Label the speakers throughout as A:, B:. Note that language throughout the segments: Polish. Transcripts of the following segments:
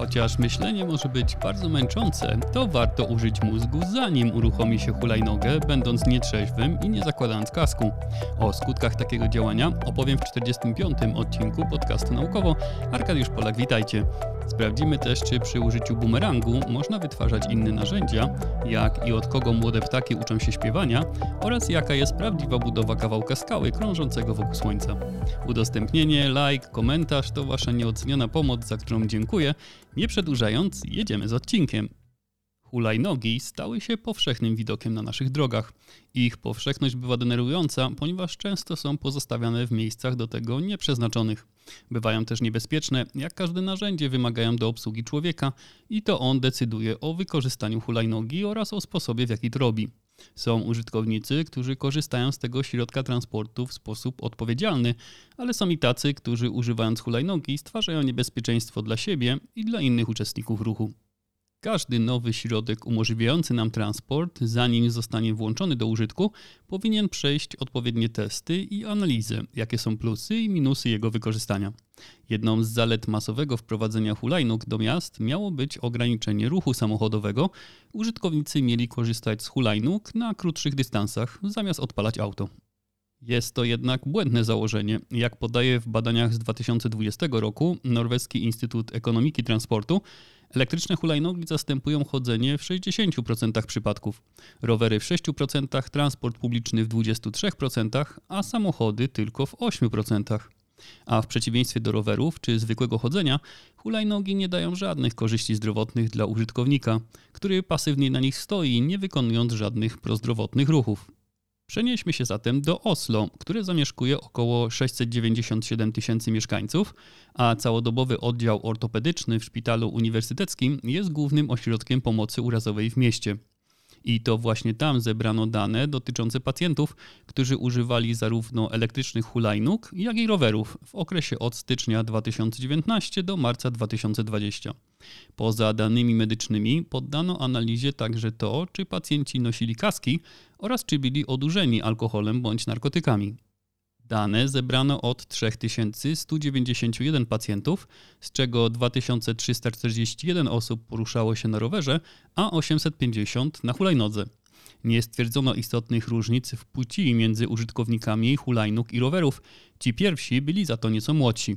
A: Chociaż myślenie może być bardzo męczące, to warto użyć mózgu zanim uruchomi się hulajnogę, będąc nietrzeźwym i nie zakładając kasku. O skutkach takiego działania opowiem w 45. odcinku podcastu naukowo. Arkadiusz Polak, witajcie. Sprawdzimy też, czy przy użyciu bumerangu można wytwarzać inne narzędzia, jak i od kogo młode ptaki uczą się śpiewania oraz jaka jest prawdziwa budowa kawałka skały krążącego wokół Słońca. Udostępnienie, like, komentarz to Wasza nieoceniona pomoc, za którą dziękuję. Nie przedłużając, jedziemy z odcinkiem. Hulajnogi stały się powszechnym widokiem na naszych drogach. Ich powszechność bywa denerwująca, ponieważ często są pozostawiane w miejscach do tego nieprzeznaczonych. Bywają też niebezpieczne, jak każde narzędzie wymagają do obsługi człowieka i to on decyduje o wykorzystaniu hulajnogi oraz o sposobie w jaki to robi. Są użytkownicy, którzy korzystają z tego środka transportu w sposób odpowiedzialny, ale są i tacy, którzy używając hulajnogi stwarzają niebezpieczeństwo dla siebie i dla innych uczestników ruchu. Każdy nowy środek umożliwiający nam transport, zanim zostanie włączony do użytku, powinien przejść odpowiednie testy i analizę, jakie są plusy i minusy jego wykorzystania. Jedną z zalet masowego wprowadzenia hulajnóg do miast miało być ograniczenie ruchu samochodowego. Użytkownicy mieli korzystać z hulajnóg na krótszych dystansach, zamiast odpalać auto. Jest to jednak błędne założenie. Jak podaje w badaniach z 2020 roku Norweski Instytut Ekonomiki Transportu, Elektryczne hulajnogi zastępują chodzenie w 60% przypadków, rowery w 6%, transport publiczny w 23%, a samochody tylko w 8%. A w przeciwieństwie do rowerów czy zwykłego chodzenia, hulajnogi nie dają żadnych korzyści zdrowotnych dla użytkownika, który pasywnie na nich stoi, nie wykonując żadnych prozdrowotnych ruchów. Przenieśmy się zatem do Oslo, które zamieszkuje około 697 tysięcy mieszkańców, a całodobowy oddział ortopedyczny w szpitalu uniwersyteckim jest głównym ośrodkiem pomocy urazowej w mieście. I to właśnie tam zebrano dane dotyczące pacjentów, którzy używali zarówno elektrycznych hulajnóg, jak i rowerów w okresie od stycznia 2019 do marca 2020. Poza danymi medycznymi poddano analizie także to, czy pacjenci nosili kaski oraz czy byli odurzeni alkoholem bądź narkotykami. Dane zebrano od 3191 pacjentów, z czego 2341 osób poruszało się na rowerze, a 850 na hulajnodze. Nie stwierdzono istotnych różnic w płci między użytkownikami hulajnóg i rowerów. Ci pierwsi byli za to nieco młodsi.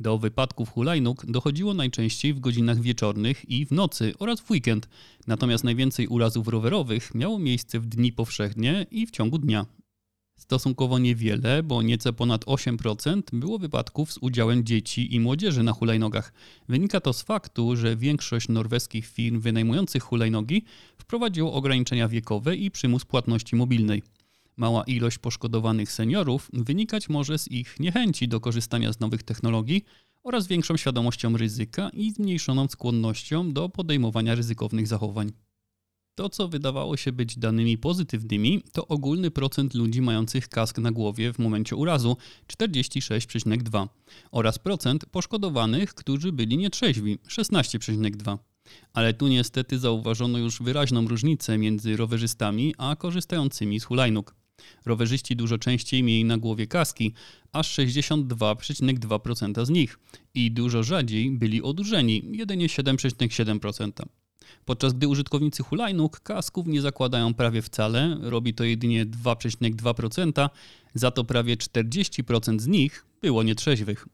A: Do wypadków hulajnóg dochodziło najczęściej w godzinach wieczornych i w nocy oraz w weekend, natomiast najwięcej urazów rowerowych miało miejsce w dni powszechnie i w ciągu dnia. Stosunkowo niewiele, bo nieco ponad 8% było wypadków z udziałem dzieci i młodzieży na hulajnogach. Wynika to z faktu, że większość norweskich firm wynajmujących hulajnogi wprowadziło ograniczenia wiekowe i przymus płatności mobilnej. Mała ilość poszkodowanych seniorów wynikać może z ich niechęci do korzystania z nowych technologii oraz większą świadomością ryzyka i zmniejszoną skłonnością do podejmowania ryzykownych zachowań. To, co wydawało się być danymi pozytywnymi, to ogólny procent ludzi mających kask na głowie w momencie urazu 46,2 oraz procent poszkodowanych, którzy byli nietrzeźwi 16,2. Ale tu niestety zauważono już wyraźną różnicę między rowerzystami a korzystającymi z hulajnóg. Rowerzyści dużo częściej mieli na głowie kaski, aż 62,2% z nich i dużo rzadziej byli odurzeni, jedynie 7,7%. Podczas gdy użytkownicy hulajnóg kasków nie zakładają prawie wcale, robi to jedynie 2,2%, za to prawie 40% z nich było nietrzeźwych.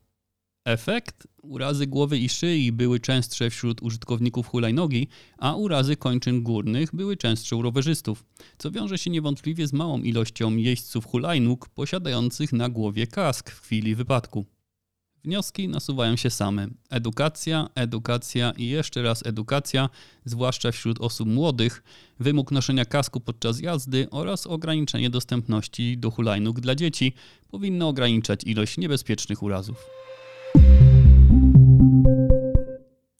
A: Efekt? Urazy głowy i szyi były częstsze wśród użytkowników hulajnogi, a urazy kończyn górnych były częstsze u rowerzystów, co wiąże się niewątpliwie z małą ilością jeźdźców hulajnóg posiadających na głowie kask w chwili wypadku. Wnioski nasuwają się same. Edukacja, edukacja i jeszcze raz edukacja, zwłaszcza wśród osób młodych, wymóg noszenia kasku podczas jazdy oraz ograniczenie dostępności do hulajnóg dla dzieci powinno ograniczać ilość niebezpiecznych urazów.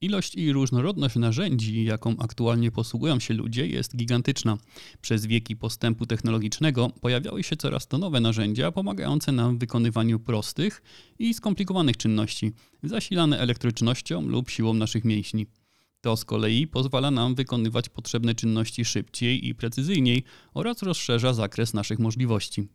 A: Ilość i różnorodność narzędzi, jaką aktualnie posługują się ludzie, jest gigantyczna. Przez wieki postępu technologicznego pojawiały się coraz to nowe narzędzia pomagające nam w wykonywaniu prostych i skomplikowanych czynności, zasilane elektrycznością lub siłą naszych mięśni. To z kolei pozwala nam wykonywać potrzebne czynności szybciej i precyzyjniej oraz rozszerza zakres naszych możliwości.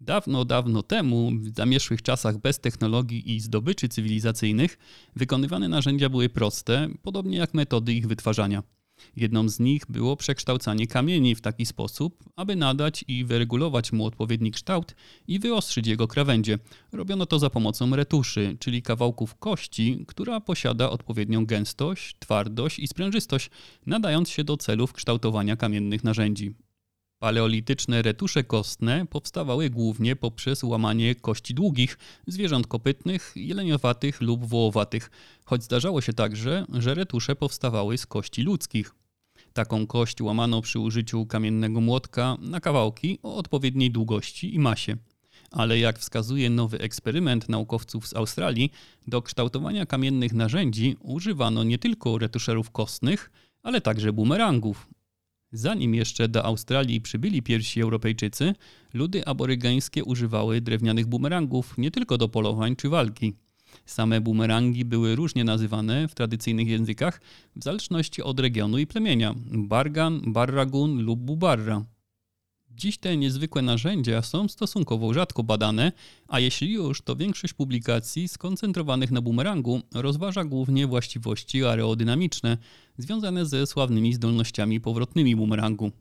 A: Dawno, dawno temu, w zamieszłych czasach bez technologii i zdobyczy cywilizacyjnych, wykonywane narzędzia były proste, podobnie jak metody ich wytwarzania. Jedną z nich było przekształcanie kamieni w taki sposób, aby nadać i wyregulować mu odpowiedni kształt i wyostrzyć jego krawędzie. Robiono to za pomocą retuszy, czyli kawałków kości, która posiada odpowiednią gęstość, twardość i sprężystość, nadając się do celów kształtowania kamiennych narzędzi. Paleolityczne retusze kostne powstawały głównie poprzez łamanie kości długich, zwierząt kopytnych, jeleniowatych lub wołowatych, choć zdarzało się także, że retusze powstawały z kości ludzkich. Taką kość łamano przy użyciu kamiennego młotka na kawałki o odpowiedniej długości i masie. Ale jak wskazuje nowy eksperyment naukowców z Australii, do kształtowania kamiennych narzędzi używano nie tylko retuszerów kostnych, ale także bumerangów, Zanim jeszcze do Australii przybyli pierwsi Europejczycy, ludy aborygeńskie używały drewnianych bumerangów nie tylko do polowań czy walki. Same bumerangi były różnie nazywane w tradycyjnych językach w zależności od regionu i plemienia bargan, barragun lub bubarra. Dziś te niezwykłe narzędzia są stosunkowo rzadko badane, a jeśli już, to większość publikacji skoncentrowanych na bumerangu rozważa głównie właściwości aerodynamiczne związane ze sławnymi zdolnościami powrotnymi bumerangu.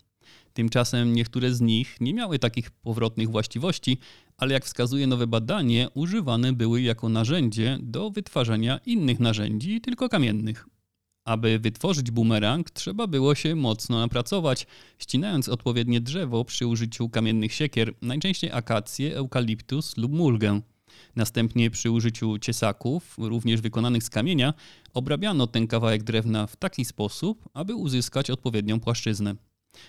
A: Tymczasem niektóre z nich nie miały takich powrotnych właściwości, ale jak wskazuje nowe badanie, używane były jako narzędzie do wytwarzania innych narzędzi, tylko kamiennych. Aby wytworzyć bumerang, trzeba było się mocno napracować, ścinając odpowiednie drzewo przy użyciu kamiennych siekier, najczęściej akację, eukaliptus lub mulgę. Następnie przy użyciu ciesaków, również wykonanych z kamienia, obrabiano ten kawałek drewna w taki sposób, aby uzyskać odpowiednią płaszczyznę.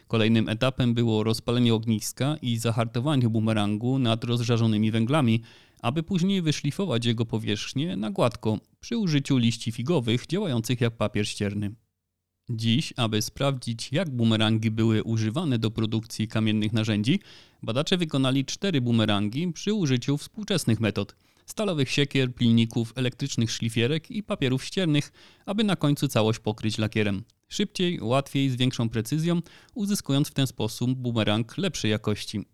A: Kolejnym etapem było rozpalenie ogniska i zahartowanie bumerangu nad rozżarzonymi węglami, aby później wyszlifować jego powierzchnię na gładko przy użyciu liści figowych działających jak papier ścierny. Dziś, aby sprawdzić, jak bumerangi były używane do produkcji kamiennych narzędzi, badacze wykonali cztery bumerangi przy użyciu współczesnych metod stalowych siekier, pilników, elektrycznych szlifierek i papierów ściernych, aby na końcu całość pokryć lakierem. Szybciej, łatwiej, z większą precyzją, uzyskując w ten sposób bumerang lepszej jakości.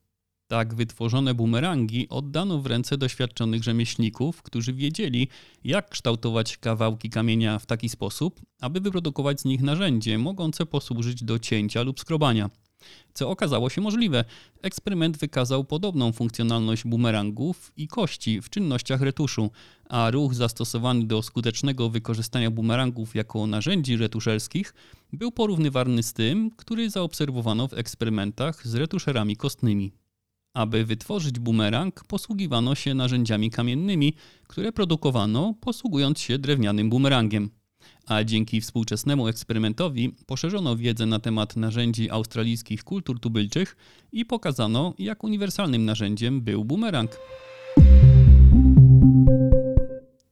A: Tak wytworzone bumerangi oddano w ręce doświadczonych rzemieślników, którzy wiedzieli, jak kształtować kawałki kamienia w taki sposób, aby wyprodukować z nich narzędzie mogące posłużyć do cięcia lub skrobania. Co okazało się możliwe. Eksperyment wykazał podobną funkcjonalność bumerangów i kości w czynnościach retuszu, a ruch zastosowany do skutecznego wykorzystania bumerangów jako narzędzi retuszelskich był porównywalny z tym, który zaobserwowano w eksperymentach z retuszerami kostnymi. Aby wytworzyć bumerang, posługiwano się narzędziami kamiennymi, które produkowano posługując się drewnianym bumerangiem. A dzięki współczesnemu eksperymentowi poszerzono wiedzę na temat narzędzi australijskich kultur tubylczych i pokazano, jak uniwersalnym narzędziem był bumerang.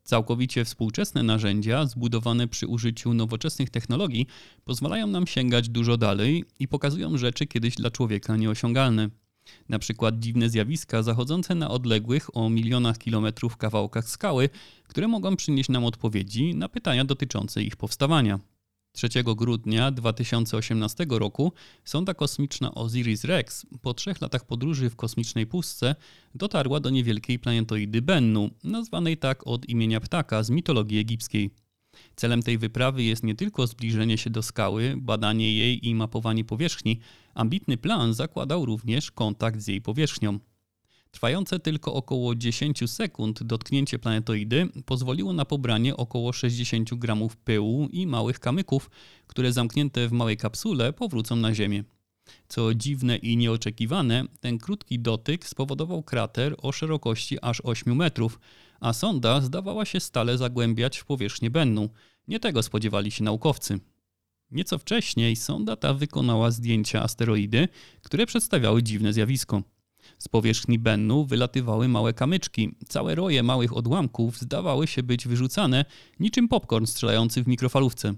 A: Całkowicie współczesne narzędzia, zbudowane przy użyciu nowoczesnych technologii, pozwalają nam sięgać dużo dalej i pokazują rzeczy kiedyś dla człowieka nieosiągalne. Na przykład dziwne zjawiska zachodzące na odległych o milionach kilometrów kawałkach skały, które mogą przynieść nam odpowiedzi na pytania dotyczące ich powstawania. 3 grudnia 2018 roku sonda kosmiczna Osiris-Rex po trzech latach podróży w kosmicznej pustce dotarła do niewielkiej planetoidy Bennu, nazwanej tak od imienia ptaka z mitologii egipskiej. Celem tej wyprawy jest nie tylko zbliżenie się do skały, badanie jej i mapowanie powierzchni. Ambitny plan zakładał również kontakt z jej powierzchnią. Trwające tylko około 10 sekund dotknięcie planetoidy pozwoliło na pobranie około 60 gramów pyłu i małych kamyków, które zamknięte w małej kapsule powrócą na Ziemię. Co dziwne i nieoczekiwane, ten krótki dotyk spowodował krater o szerokości aż 8 metrów, a sonda zdawała się stale zagłębiać w powierzchnię Bennu. Nie tego spodziewali się naukowcy. Nieco wcześniej sonda ta wykonała zdjęcia asteroidy, które przedstawiały dziwne zjawisko. Z powierzchni Bennu wylatywały małe kamyczki. Całe roje małych odłamków zdawały się być wyrzucane niczym popcorn strzelający w mikrofalówce.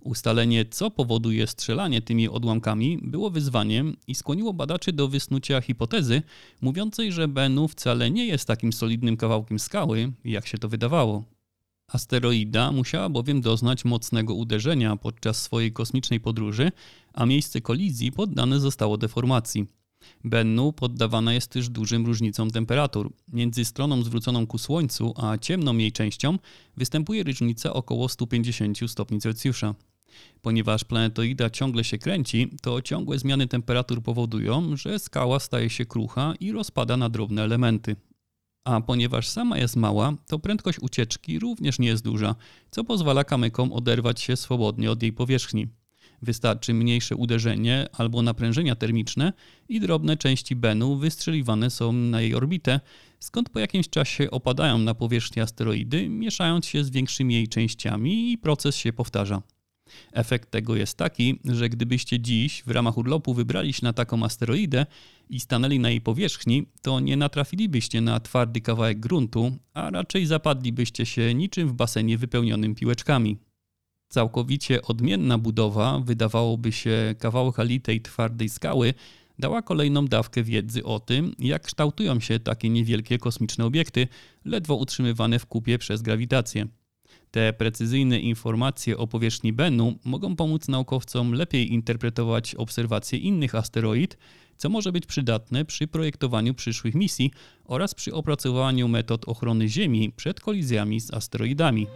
A: Ustalenie, co powoduje strzelanie tymi odłamkami, było wyzwaniem i skłoniło badaczy do wysnucia hipotezy mówiącej, że Bennu wcale nie jest takim solidnym kawałkiem skały, jak się to wydawało. Asteroida musiała bowiem doznać mocnego uderzenia podczas swojej kosmicznej podróży, a miejsce kolizji poddane zostało deformacji. Bennu poddawana jest też dużym różnicom temperatur. Między stroną zwróconą ku Słońcu a ciemną jej częścią występuje różnica około 150 stopni Celsjusza. Ponieważ planetoida ciągle się kręci, to ciągłe zmiany temperatur powodują, że skała staje się krucha i rozpada na drobne elementy. A ponieważ sama jest mała, to prędkość ucieczki również nie jest duża, co pozwala kamykom oderwać się swobodnie od jej powierzchni. Wystarczy mniejsze uderzenie albo naprężenia termiczne i drobne części Benu wystrzeliwane są na jej orbitę, skąd po jakimś czasie opadają na powierzchnię asteroidy, mieszając się z większymi jej częściami i proces się powtarza. Efekt tego jest taki, że gdybyście dziś w ramach urlopu wybrali się na taką asteroidę i stanęli na jej powierzchni, to nie natrafilibyście na twardy kawałek gruntu, a raczej zapadlibyście się niczym w basenie wypełnionym piłeczkami. Całkowicie odmienna budowa, wydawałoby się kawałek litej twardej skały, dała kolejną dawkę wiedzy o tym, jak kształtują się takie niewielkie kosmiczne obiekty, ledwo utrzymywane w kupie przez grawitację. Te precyzyjne informacje o powierzchni Bennu mogą pomóc naukowcom lepiej interpretować obserwacje innych asteroid, co może być przydatne przy projektowaniu przyszłych misji oraz przy opracowaniu metod ochrony Ziemi przed kolizjami z asteroidami.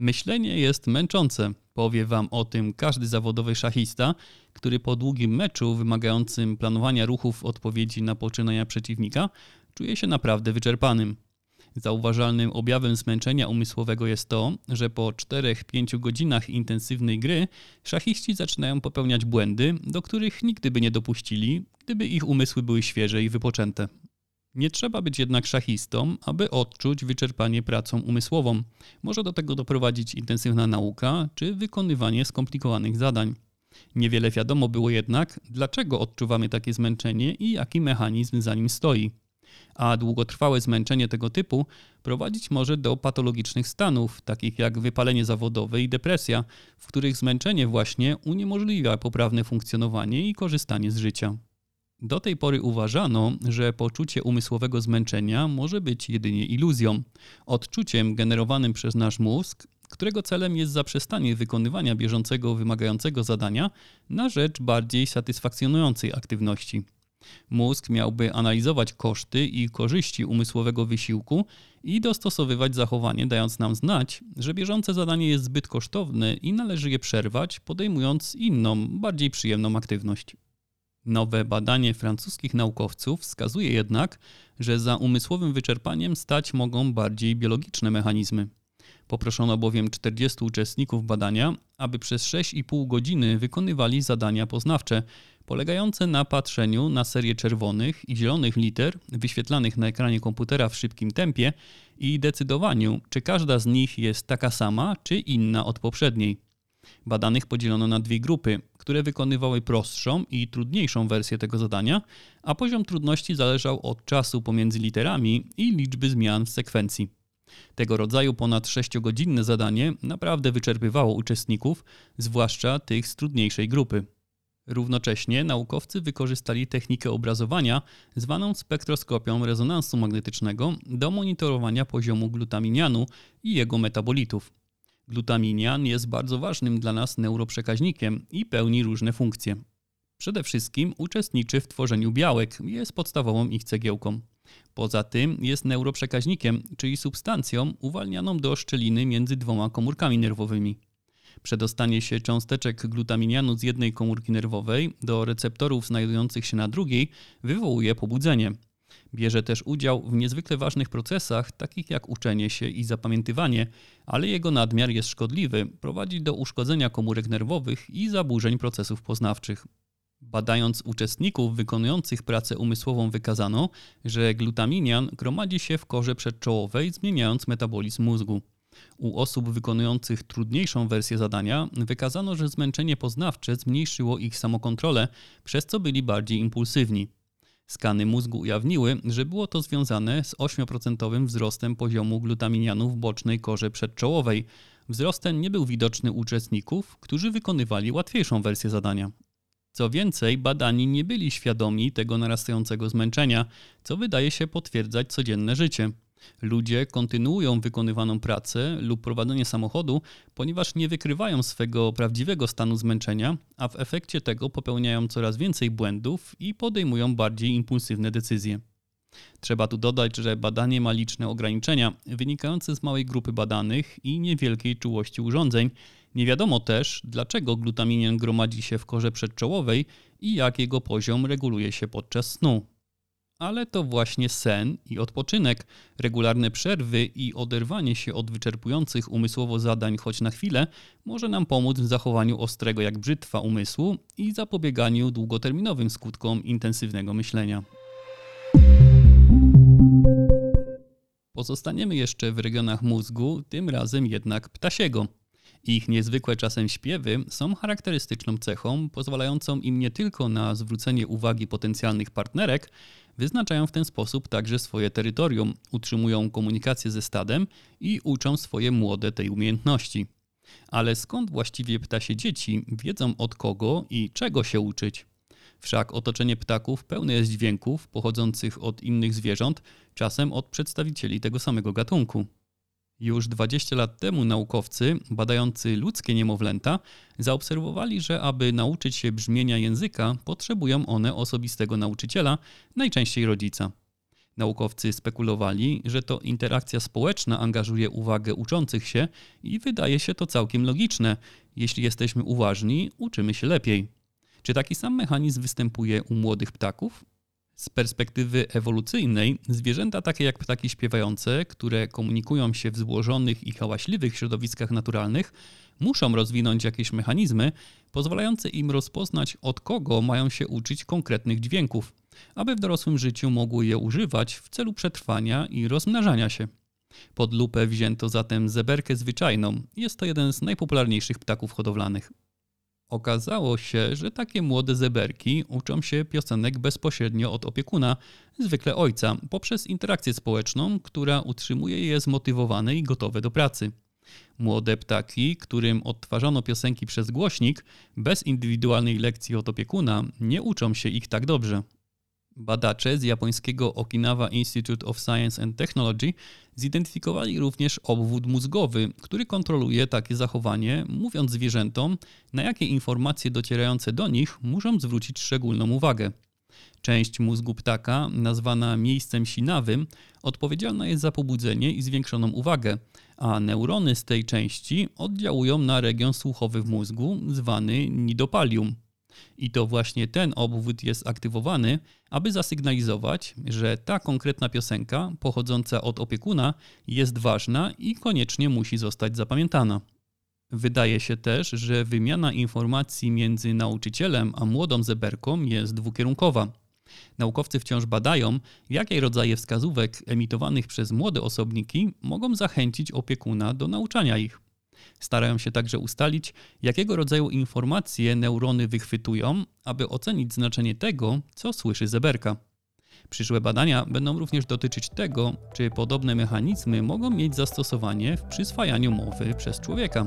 A: Myślenie jest męczące. Powie Wam o tym każdy zawodowy szachista, który po długim meczu wymagającym planowania ruchów odpowiedzi na poczynania przeciwnika czuje się naprawdę wyczerpanym. Zauważalnym objawem zmęczenia umysłowego jest to, że po 4-5 godzinach intensywnej gry szachiści zaczynają popełniać błędy, do których nigdy by nie dopuścili, gdyby ich umysły były świeże i wypoczęte. Nie trzeba być jednak szachistą, aby odczuć wyczerpanie pracą umysłową. Może do tego doprowadzić intensywna nauka czy wykonywanie skomplikowanych zadań. Niewiele wiadomo było jednak, dlaczego odczuwamy takie zmęczenie i jaki mechanizm za nim stoi a długotrwałe zmęczenie tego typu prowadzić może do patologicznych stanów, takich jak wypalenie zawodowe i depresja, w których zmęczenie właśnie uniemożliwia poprawne funkcjonowanie i korzystanie z życia. Do tej pory uważano, że poczucie umysłowego zmęczenia może być jedynie iluzją, odczuciem generowanym przez nasz mózg, którego celem jest zaprzestanie wykonywania bieżącego wymagającego zadania na rzecz bardziej satysfakcjonującej aktywności. Mózg miałby analizować koszty i korzyści umysłowego wysiłku i dostosowywać zachowanie, dając nam znać, że bieżące zadanie jest zbyt kosztowne i należy je przerwać, podejmując inną, bardziej przyjemną aktywność. Nowe badanie francuskich naukowców wskazuje jednak, że za umysłowym wyczerpaniem stać mogą bardziej biologiczne mechanizmy. Poproszono bowiem 40 uczestników badania, aby przez 6,5 godziny wykonywali zadania poznawcze, polegające na patrzeniu na serię czerwonych i zielonych liter wyświetlanych na ekranie komputera w szybkim tempie i decydowaniu, czy każda z nich jest taka sama, czy inna od poprzedniej. Badanych podzielono na dwie grupy, które wykonywały prostszą i trudniejszą wersję tego zadania, a poziom trudności zależał od czasu pomiędzy literami i liczby zmian w sekwencji. Tego rodzaju ponad 6-godzinne zadanie naprawdę wyczerpywało uczestników, zwłaszcza tych z trudniejszej grupy. Równocześnie naukowcy wykorzystali technikę obrazowania zwaną spektroskopią rezonansu magnetycznego do monitorowania poziomu glutaminianu i jego metabolitów. Glutaminian jest bardzo ważnym dla nas neuroprzekaźnikiem i pełni różne funkcje. Przede wszystkim uczestniczy w tworzeniu białek, jest podstawową ich cegiełką. Poza tym jest neuroprzekaźnikiem, czyli substancją uwalnianą do szczeliny między dwoma komórkami nerwowymi. Przedostanie się cząsteczek glutaminianu z jednej komórki nerwowej do receptorów znajdujących się na drugiej wywołuje pobudzenie. Bierze też udział w niezwykle ważnych procesach, takich jak uczenie się i zapamiętywanie, ale jego nadmiar jest szkodliwy, prowadzi do uszkodzenia komórek nerwowych i zaburzeń procesów poznawczych. Badając uczestników wykonujących pracę umysłową wykazano, że glutaminian gromadzi się w korze przedczołowej, zmieniając metabolizm mózgu. U osób wykonujących trudniejszą wersję zadania wykazano, że zmęczenie poznawcze zmniejszyło ich samokontrolę, przez co byli bardziej impulsywni. Skany mózgu ujawniły, że było to związane z 8% wzrostem poziomu glutaminianu w bocznej korze przedczołowej. Wzrost ten nie był widoczny u uczestników, którzy wykonywali łatwiejszą wersję zadania. Co więcej, badani nie byli świadomi tego narastającego zmęczenia, co wydaje się potwierdzać codzienne życie. Ludzie kontynuują wykonywaną pracę lub prowadzenie samochodu, ponieważ nie wykrywają swego prawdziwego stanu zmęczenia, a w efekcie tego popełniają coraz więcej błędów i podejmują bardziej impulsywne decyzje. Trzeba tu dodać, że badanie ma liczne ograniczenia wynikające z małej grupy badanych i niewielkiej czułości urządzeń. Nie wiadomo też, dlaczego glutaminian gromadzi się w korze przedczołowej i jak jego poziom reguluje się podczas snu. Ale to właśnie sen i odpoczynek, regularne przerwy i oderwanie się od wyczerpujących umysłowo zadań choć na chwilę może nam pomóc w zachowaniu ostrego jak brzytwa umysłu i zapobieganiu długoterminowym skutkom intensywnego myślenia. Pozostaniemy jeszcze w regionach mózgu, tym razem jednak ptasiego. Ich niezwykłe czasem śpiewy są charakterystyczną cechą, pozwalającą im nie tylko na zwrócenie uwagi potencjalnych partnerek, wyznaczają w ten sposób także swoje terytorium, utrzymują komunikację ze stadem i uczą swoje młode tej umiejętności. Ale skąd właściwie ptasie dzieci wiedzą od kogo i czego się uczyć? Wszak otoczenie ptaków pełne jest dźwięków pochodzących od innych zwierząt, czasem od przedstawicieli tego samego gatunku. Już 20 lat temu naukowcy badający ludzkie niemowlęta zaobserwowali, że aby nauczyć się brzmienia języka, potrzebują one osobistego nauczyciela, najczęściej rodzica. Naukowcy spekulowali, że to interakcja społeczna angażuje uwagę uczących się i wydaje się to całkiem logiczne. Jeśli jesteśmy uważni, uczymy się lepiej. Czy taki sam mechanizm występuje u młodych ptaków? Z perspektywy ewolucyjnej, zwierzęta takie jak ptaki śpiewające, które komunikują się w złożonych i hałaśliwych środowiskach naturalnych, muszą rozwinąć jakieś mechanizmy pozwalające im rozpoznać, od kogo mają się uczyć konkretnych dźwięków, aby w dorosłym życiu mogły je używać w celu przetrwania i rozmnażania się. Pod lupę wzięto zatem zeberkę zwyczajną. Jest to jeden z najpopularniejszych ptaków hodowlanych. Okazało się, że takie młode zeberki uczą się piosenek bezpośrednio od opiekuna, zwykle ojca, poprzez interakcję społeczną, która utrzymuje je zmotywowane i gotowe do pracy. Młode ptaki, którym odtwarzano piosenki przez głośnik, bez indywidualnej lekcji od opiekuna, nie uczą się ich tak dobrze. Badacze z japońskiego Okinawa Institute of Science and Technology zidentyfikowali również obwód mózgowy, który kontroluje takie zachowanie, mówiąc zwierzętom, na jakie informacje docierające do nich muszą zwrócić szczególną uwagę. Część mózgu ptaka, nazwana miejscem sinawym, odpowiedzialna jest za pobudzenie i zwiększoną uwagę, a neurony z tej części oddziałują na region słuchowy w mózgu, zwany nidopalium. I to właśnie ten obwód jest aktywowany, aby zasygnalizować, że ta konkretna piosenka pochodząca od opiekuna jest ważna i koniecznie musi zostać zapamiętana. Wydaje się też, że wymiana informacji między nauczycielem a młodą zeberką jest dwukierunkowa. Naukowcy wciąż badają, jakie rodzaje wskazówek emitowanych przez młode osobniki mogą zachęcić opiekuna do nauczania ich. Starają się także ustalić, jakiego rodzaju informacje neurony wychwytują, aby ocenić znaczenie tego, co słyszy zeberka. Przyszłe badania będą również dotyczyć tego, czy podobne mechanizmy mogą mieć zastosowanie w przyswajaniu mowy przez człowieka.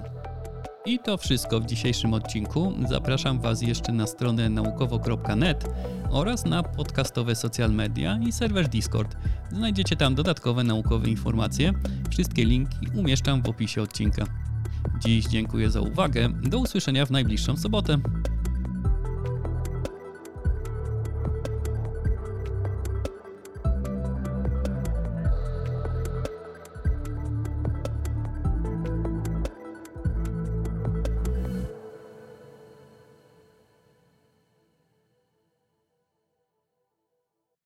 A: I to wszystko w dzisiejszym odcinku. Zapraszam Was jeszcze na stronę naukowo.net oraz na podcastowe social media i serwer Discord. Znajdziecie tam dodatkowe naukowe informacje. Wszystkie linki umieszczam w opisie odcinka. Dziś dziękuję za uwagę. Do usłyszenia w najbliższą sobotę.